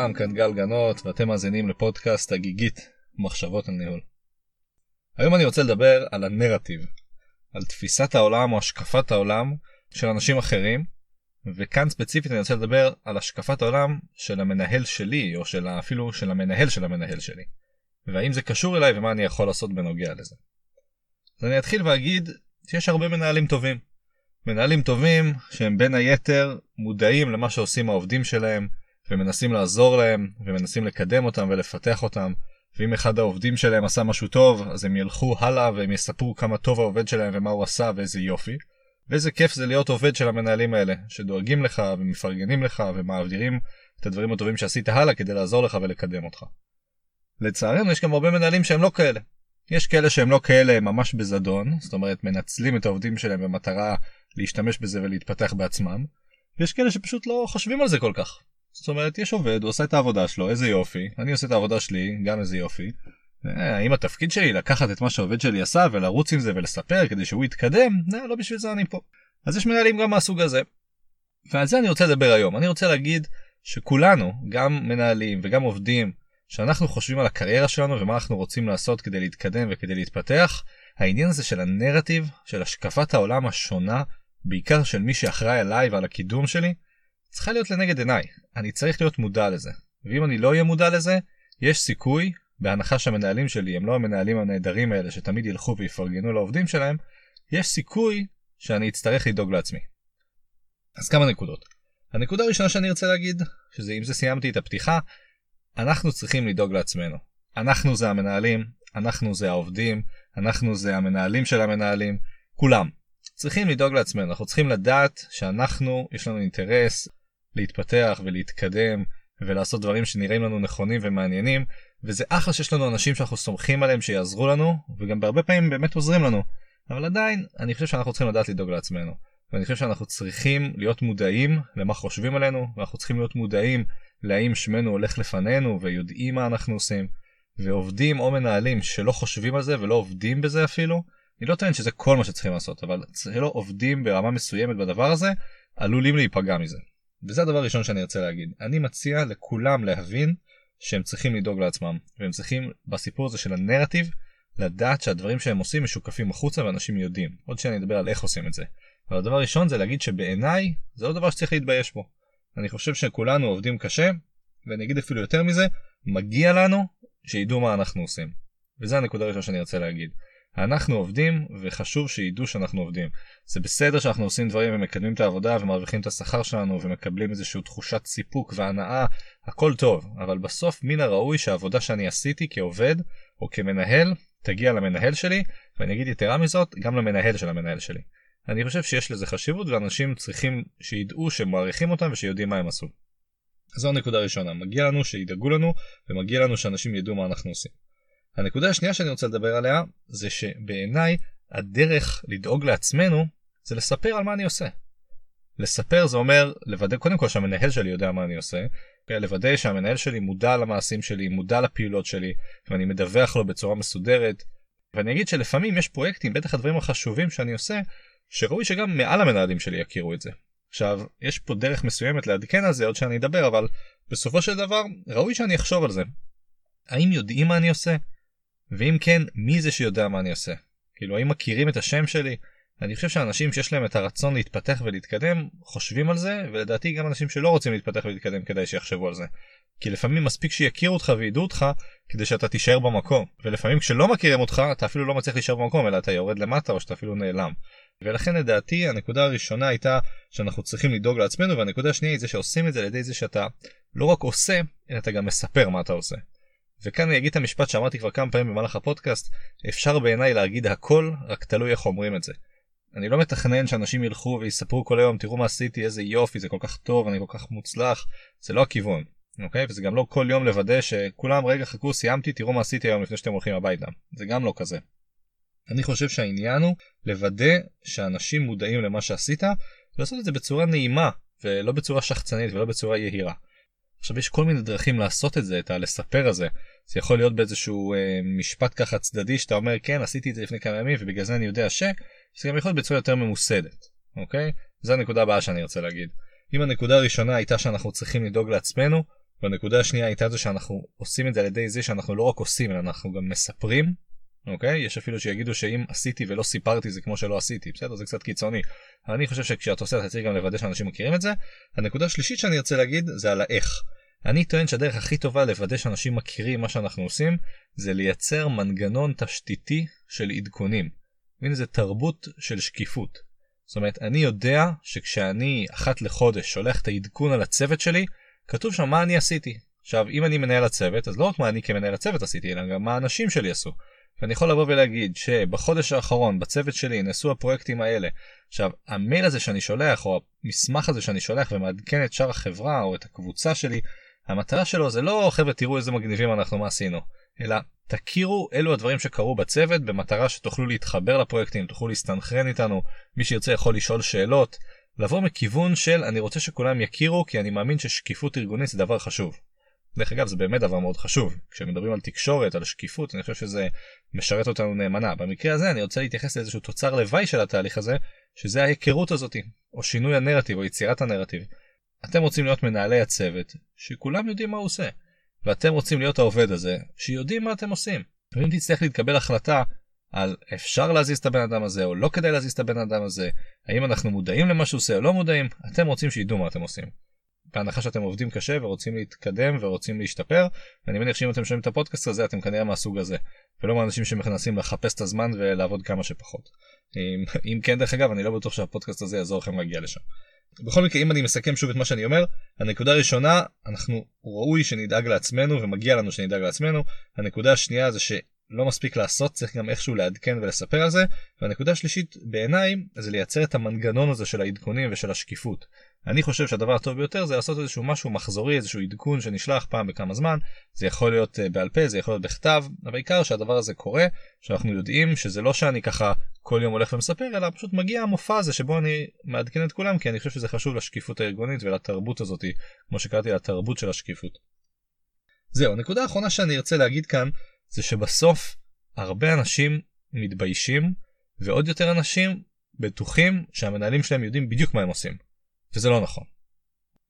שלום, כאן גל גנות, ואתם מאזינים לפודקאסט הגיגית, מחשבות על ניהול. היום אני רוצה לדבר על הנרטיב, על תפיסת העולם או השקפת העולם של אנשים אחרים, וכאן ספציפית אני רוצה לדבר על השקפת העולם של המנהל שלי, או של אפילו של המנהל של המנהל שלי, והאם זה קשור אליי ומה אני יכול לעשות בנוגע לזה. אז אני אתחיל ואגיד שיש הרבה מנהלים טובים. מנהלים טובים שהם בין היתר מודעים למה שעושים העובדים שלהם, ומנסים לעזור להם, ומנסים לקדם אותם ולפתח אותם, ואם אחד העובדים שלהם עשה משהו טוב, אז הם ילכו הלאה והם יספרו כמה טוב העובד שלהם ומה הוא עשה ואיזה יופי. ואיזה כיף זה להיות עובד של המנהלים האלה, שדואגים לך ומפרגנים לך ומעבירים את הדברים הטובים שעשית הלאה כדי לעזור לך ולקדם אותך. לצערנו יש גם הרבה מנהלים שהם לא כאלה. יש כאלה שהם לא כאלה ממש בזדון, זאת אומרת מנצלים את העובדים שלהם במטרה להשתמש בזה ולהתפתח בעצמם, ויש כאלה שפשוט לא חושבים על זה כל כך. זאת אומרת, יש עובד, הוא עושה את העבודה שלו, איזה יופי, אני עושה את העבודה שלי, גם איזה יופי. אה, האם התפקיד שלי לקחת את מה שהעובד שלי עשה ולרוץ עם זה ולספר כדי שהוא יתקדם? לא, לא בשביל זה אני פה. אז יש מנהלים גם מהסוג הזה. ועל זה אני רוצה לדבר היום. אני רוצה להגיד שכולנו, גם מנהלים וגם עובדים, שאנחנו חושבים על הקריירה שלנו ומה אנחנו רוצים לעשות כדי להתקדם וכדי להתפתח, העניין הזה של הנרטיב, של השקפת העולם השונה, בעיקר של מי שאחראי עליי ועל הקידום שלי, צריכה להיות לנגד עיניי. אני צריך להיות מודע לזה. ואם אני לא אהיה מודע לזה, יש סיכוי, בהנחה שהמנהלים שלי הם לא המנהלים הנהדרים האלה שתמיד ילכו ויפרגנו לעובדים שלהם, יש סיכוי שאני אצטרך לדאוג לעצמי. אז כמה נקודות. הנקודה הראשונה שאני ארצה להגיד, שזה אם זה סיימתי את הפתיחה, אנחנו צריכים לדאוג לעצמנו. אנחנו זה המנהלים, אנחנו זה העובדים, אנחנו זה המנהלים של המנהלים, כולם. צריכים לדאוג לעצמנו, אנחנו צריכים לדעת שאנחנו, יש לנו אינטרס להתפתח ולהתקדם ולעשות דברים שנראים לנו נכונים ומעניינים, וזה אחלה שיש לנו אנשים שאנחנו סומכים עליהם שיעזרו לנו, וגם בהרבה פעמים באמת עוזרים לנו. אבל עדיין, אני חושב שאנחנו צריכים לדעת לדאוג לעצמנו. ואני חושב שאנחנו צריכים להיות מודעים למה חושבים עלינו, ואנחנו צריכים להיות מודעים להאם שמנו הולך לפנינו ויודעים מה אנחנו עושים. ועובדים או מנהלים שלא חושבים על זה ולא עובדים בזה אפילו, אני לא טוען שזה כל מה שצריכים לעשות, אבל שלא עובדים ברמה מסוימת בדבר הזה, עלולים להיפגע מזה. וזה הדבר הראשון שאני ארצה להגיד. אני מציע לכולם להבין שהם צריכים לדאוג לעצמם, והם צריכים בסיפור הזה של הנרטיב לדעת שהדברים שהם עושים משוקפים החוצה ואנשים יודעים. עוד שאני אדבר על איך עושים את זה. אבל הדבר הראשון זה להגיד שבעיניי זה לא דבר שצריך להתבייש בו. אני חושב שכולנו עובדים קשה, ואני אגיד אפילו יותר מזה, מגיע לנו שידעו מה אנחנו עושים. וזה הנקודה הראשונה שאני ארצה להגיד. אנחנו עובדים וחשוב שידעו שאנחנו עובדים. זה בסדר שאנחנו עושים דברים ומקדמים את העבודה ומרוויחים את השכר שלנו ומקבלים איזושהי תחושת סיפוק והנאה, הכל טוב, אבל בסוף מן הראוי שהעבודה שאני עשיתי כעובד או כמנהל תגיע למנהל שלי, ואני אגיד יתרה מזאת, גם למנהל של המנהל שלי. אני חושב שיש לזה חשיבות ואנשים צריכים שידעו שמעריכים אותם ושיודעים מה הם עשו. זו הנקודה הראשונה, מגיע לנו שידאגו לנו ומגיע לנו שאנשים ידעו מה אנחנו עושים. הנקודה השנייה שאני רוצה לדבר עליה זה שבעיניי הדרך לדאוג לעצמנו זה לספר על מה אני עושה. לספר זה אומר לוודא קודם כל שהמנהל שלי יודע מה אני עושה, לוודא שהמנהל שלי מודע למעשים שלי, מודע לפעילות שלי, ואני מדווח לו בצורה מסודרת. ואני אגיד שלפעמים יש פרויקטים, בטח הדברים החשובים שאני עושה, שראוי שגם מעל המנהלים שלי יכירו את זה. עכשיו, יש פה דרך מסוימת לעדכן על זה עוד שאני אדבר, אבל בסופו של דבר ראוי שאני אחשוב על זה. האם יודעים מה אני עושה? ואם כן, מי זה שיודע מה אני עושה? כאילו, האם מכירים את השם שלי? אני חושב שאנשים שיש להם את הרצון להתפתח ולהתקדם, חושבים על זה, ולדעתי גם אנשים שלא רוצים להתפתח ולהתקדם כדאי שיחשבו על זה. כי לפעמים מספיק שיכירו אותך וידעו אותך כדי שאתה תישאר במקום. ולפעמים כשלא מכירים אותך, אתה אפילו לא מצליח להישאר במקום, אלא אתה יורד למטה או שאתה אפילו נעלם. ולכן לדעתי הנקודה הראשונה הייתה שאנחנו צריכים לדאוג לעצמנו, והנקודה השנייה היא זה שעושים את זה על ידי זה שאתה לא רק עושה, אלא אתה גם מספר מה אתה עושה. וכאן אני אגיד את המשפט שאמרתי כבר כמה פעמים במהלך הפודקאסט, אפשר בעיניי להגיד הכל, רק תלוי איך אומרים את זה. אני לא מתכנן שאנשים ילכו ויספרו כל היום, תראו מה עשיתי, איזה יופי, זה כל כך טוב, אני כל כך מוצלח, זה לא הכיוון, אוקיי? וזה גם לא כל יום לוודא שכולם, רגע, חכו, סיימתי, תראו מה עשיתי היום לפני שאתם הולכים הביתה. זה גם לא כזה. אני חושב שהעניין הוא לוודא שאנשים מודעים למה שעשית, ולעשות את זה בצורה נעימה, ולא בצורה שחצנית ולא בצורה יהירה. עכשיו יש כל מיני דרכים לעשות את זה, את הלספר הזה. זה יכול להיות באיזשהו אה, משפט ככה צדדי שאתה אומר כן עשיתי את זה לפני כמה ימים ובגלל זה אני יודע ש... זה גם יכול להיות בצורה יותר ממוסדת, אוקיי? זו הנקודה הבאה שאני רוצה להגיד. אם הנקודה הראשונה הייתה שאנחנו צריכים לדאוג לעצמנו, והנקודה השנייה הייתה זה שאנחנו עושים את זה על ידי זה שאנחנו לא רק עושים אלא אנחנו גם מספרים אוקיי יש אפילו שיגידו שאם עשיתי ולא סיפרתי זה כמו שלא עשיתי בסדר זה קצת קיצוני. אני חושב שכשאתה עושה אתה צריך גם לוודא שאנשים מכירים את זה. הנקודה השלישית שאני רוצה להגיד זה על האיך. אני טוען שהדרך הכי טובה לוודא שאנשים מכירים מה שאנחנו עושים זה לייצר מנגנון תשתיתי של עדכונים. והנה זה תרבות של שקיפות. זאת אומרת אני יודע שכשאני אחת לחודש שולח את העדכון על הצוות שלי כתוב שם מה אני עשיתי. עכשיו אם אני מנהל הצוות אז לא רק מה אני כמנהל הצוות עשיתי אלא גם מה האנשים שלי עשו. ואני יכול לבוא ולהגיד שבחודש האחרון בצוות שלי נעשו הפרויקטים האלה. עכשיו המייל הזה שאני שולח או המסמך הזה שאני שולח ומעדכן את שאר החברה או את הקבוצה שלי המטרה שלו זה לא חבר'ה תראו איזה מגניבים אנחנו מה עשינו אלא תכירו אלו הדברים שקרו בצוות במטרה שתוכלו להתחבר לפרויקטים תוכלו להסתנכרן איתנו מי שירצה יכול לשאול שאלות לבוא מכיוון של אני רוצה שכולם יכירו כי אני מאמין ששקיפות ארגונית זה דבר חשוב. דרך אגב זה באמת דבר מאוד חשוב כשמדברים על תקשורת על שקיפות אני חושב שזה משרת אותנו נאמנה במקרה הזה אני רוצה להתייחס לאיזשהו תוצר לוואי של התהליך הזה שזה ההיכרות הזאתי או שינוי הנרטיב או יצירת הנרטיב. אתם רוצים להיות מנהלי הצוות שכולם יודעים מה הוא עושה ואתם רוצים להיות העובד הזה שיודעים מה אתם עושים. ואם תצטרך להתקבל החלטה על אפשר להזיז את הבן אדם הזה או לא כדאי להזיז את הבן אדם הזה האם אנחנו מודעים למה שהוא עושה או לא מודעים אתם רוצים שידעו מה אתם עושים. בהנחה שאתם עובדים קשה ורוצים להתקדם ורוצים להשתפר ואני מניח שאם אתם שומעים את הפודקאסט הזה אתם כנראה מהסוג הזה ולא מאנשים שמכנסים לחפש את הזמן ולעבוד כמה שפחות. אם, אם כן דרך אגב אני לא בטוח שהפודקאסט הזה יעזור לכם להגיע לשם. בכל מקרה אם אני מסכם שוב את מה שאני אומר הנקודה הראשונה אנחנו ראוי שנדאג לעצמנו ומגיע לנו שנדאג לעצמנו. הנקודה השנייה זה שלא מספיק לעשות צריך גם איכשהו לעדכן ולספר על זה. והנקודה השלישית בעיניי זה לייצר את המנגנון הזה של העדכונים ושל השקיפות. אני חושב שהדבר הטוב ביותר זה לעשות איזשהו משהו מחזורי איזשהו עדכון שנשלח פעם בכמה זמן. זה יכול להיות אה, בעל פה זה יכול להיות בכתב אבל העיקר שהדבר הזה קורה שאנחנו יודעים שזה לא שאני ככה כל יום הולך ומספר אלא פשוט מגיע המופע הזה שבו אני מעדכן את כולם כי אני חושב שזה חשוב לשקיפות הארגונית ולתרבות הזאתי כמו שקראתי לתרבות של השקיפות. זהו הנקודה האחרונה שאני ארצה להגיד כאן זה שבסוף הרבה אנשים מתביישים ועוד יותר אנשים בטוחים שהמנהלים שלהם יודעים בדיוק מה הם עושים. וזה לא נכון.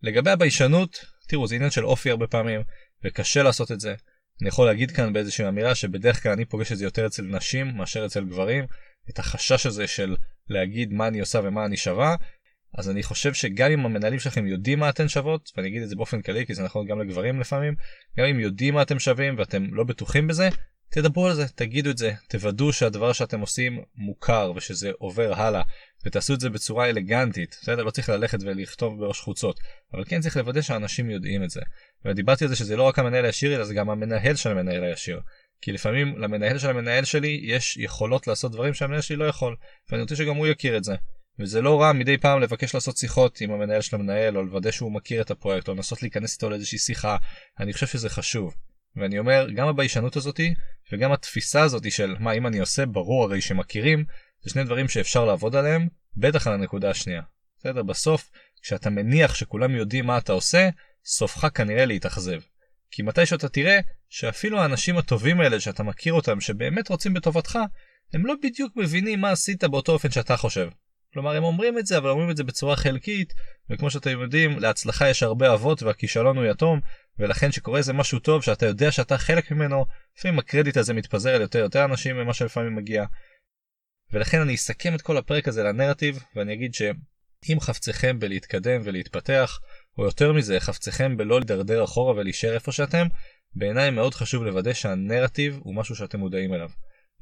לגבי הביישנות, תראו זה עניין של אופי הרבה פעמים וקשה לעשות את זה. אני יכול להגיד כאן באיזושהי אמירה שבדרך כלל אני פוגש את זה יותר אצל נשים מאשר אצל גברים, את החשש הזה של להגיד מה אני עושה ומה אני שווה. אז אני חושב שגם אם המנהלים שלכם יודעים מה אתן שוות, ואני אגיד את זה באופן כללי כי זה נכון גם לגברים לפעמים, גם אם יודעים מה אתם שווים ואתם לא בטוחים בזה, תדברו על זה, תגידו את זה, תוודאו שהדבר שאתם עושים מוכר ושזה עובר הלאה, ותעשו את זה בצורה אלגנטית, בסדר? לא צריך ללכת ולכתוב בראש חוצות, אבל כן צריך לוודא שאנשים יודעים את זה. ודיברתי על זה שזה לא רק המנהל הישיר, אלא זה גם המנהל של המנהל הישיר. כי לפעמים למנהל של המנהל שלי יש יכולות לעשות דברים שהמנהל שלי לא יכול, ואני רוצה שגם הוא יכיר את זה. וזה לא רע מדי פעם לבקש לעשות שיחות עם המנהל של המנהל, או לוודא שהוא מכיר את הפרויקט, או לנסות להיכנס איתו לאיזושהי שיחה, אני חושב שזה חשוב. ואני אומר, גם הביישנות הזאתי, וגם התפיסה הזאתי של מה אם אני עושה, ברור הרי שמכירים, זה שני דברים שאפשר לעבוד עליהם, בטח על הנקודה השנייה. בסדר? בסוף, כשאתה מניח שכולם יודעים מה אתה עושה, סופך כנראה להתאכזב. כי מתי שאתה תראה שאפילו האנשים הטובים האלה שאתה מכיר אותם, שבאמת רוצים בטובתך, הם לא בדיוק מבינים מה עשית באותו אופן שאתה חושב. כלומר הם אומרים את זה אבל אומרים את זה בצורה חלקית וכמו שאתם יודעים להצלחה יש הרבה אבות והכישלון הוא יתום ולכן שקורה איזה משהו טוב שאתה יודע שאתה חלק ממנו לפעמים הקרדיט הזה מתפזר על יותר יותר אנשים ממה שלפעמים מגיע ולכן אני אסכם את כל הפרק הזה לנרטיב ואני אגיד שאם חפצכם בלהתקדם ולהתפתח, או יותר מזה חפצכם בלא להידרדר אחורה ולהישאר איפה שאתם, בעיניי מאוד חשוב לוודא שהנרטיב הוא משהו שאתם מודעים אליו.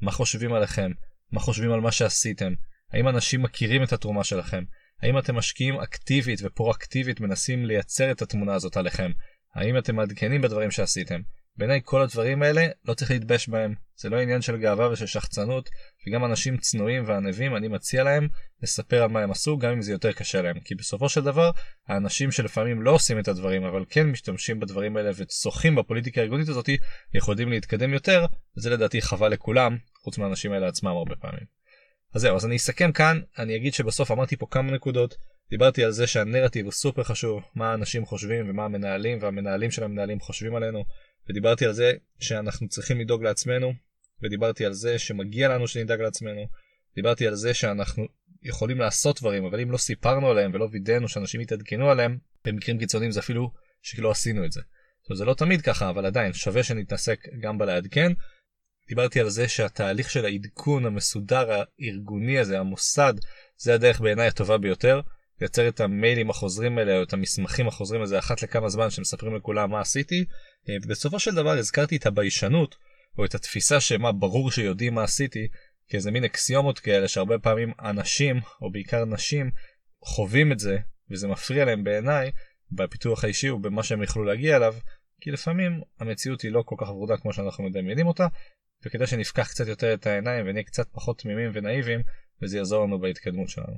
מה חושבים עליכם? מה חושבים על מה שעשיתם? האם אנשים מכירים את התרומה שלכם? האם אתם משקיעים אקטיבית ופרואקטיבית מנסים לייצר את התמונה הזאת עליכם? האם אתם מעדכנים בדברים שעשיתם? בעיניי כל הדברים האלה לא צריך להתבייש בהם. זה לא עניין של גאווה ושל שחצנות, וגם אנשים צנועים וענבים אני מציע להם לספר על מה הם עשו גם אם זה יותר קשה להם. כי בסופו של דבר האנשים שלפעמים לא עושים את הדברים אבל כן משתמשים בדברים האלה ושוחים בפוליטיקה הארגונית הזאת יכולים להתקדם יותר, וזה לדעתי חבל לכולם, חוץ מהאנשים האלה עצמם הרבה פעמים. אז זהו, אז אני אסכם כאן, אני אגיד שבסוף אמרתי פה כמה נקודות, דיברתי על זה שהנרטיב הוא סופר חשוב, מה האנשים חושבים ומה המנהלים והמנהלים של המנהלים חושבים עלינו, ודיברתי על זה שאנחנו צריכים לדאוג לעצמנו, ודיברתי על זה שמגיע לנו שנדאג לעצמנו, דיברתי על זה שאנחנו יכולים לעשות דברים, אבל אם לא סיפרנו עליהם ולא וידאנו שאנשים יתעדכנו עליהם, במקרים קיצוניים זה אפילו שלא עשינו את זה. זה לא תמיד ככה, אבל עדיין שווה שנתעסק גם בלעדכן. דיברתי על זה שהתהליך של העדכון המסודר הארגוני הזה, המוסד, זה הדרך בעיניי הטובה ביותר. לייצר את המיילים החוזרים האלה או את המסמכים החוזרים הזה אחת לכמה זמן שמספרים לכולם מה עשיתי. אה, בסופו של דבר הזכרתי את הביישנות או את התפיסה שמה ברור שיודעים מה עשיתי כאיזה מין אקסיומות כאלה שהרבה פעמים אנשים או בעיקר נשים חווים את זה וזה מפריע להם בעיניי בפיתוח האישי ובמה שהם יכלו להגיע אליו כי לפעמים המציאות היא לא כל כך ורודה כמו שאנחנו מדמיינים אותה וכדאי שנפקח קצת יותר את העיניים ונהיה קצת פחות תמימים ונאיבים וזה יעזור לנו בהתקדמות שלנו.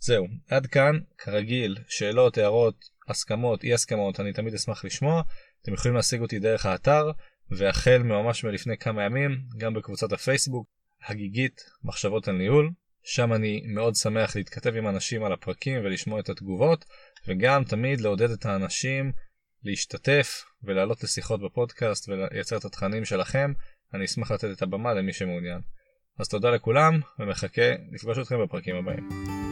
זהו, עד כאן, כרגיל, שאלות, הערות, הסכמות, אי הסכמות, אני תמיד אשמח לשמוע. אתם יכולים להשיג אותי דרך האתר, והחל ממש מלפני כמה ימים, גם בקבוצת הפייסבוק, הגיגית, מחשבות על ניהול. שם אני מאוד שמח להתכתב עם אנשים על הפרקים ולשמוע את התגובות, וגם תמיד לעודד את האנשים להשתתף ולעלות לשיחות בפודקאסט ולייצר את התכנים שלכם. אני אשמח לתת את הבמה למי שמעוניין. אז תודה לכולם, ומחכה לפגוש אתכם בפרקים הבאים.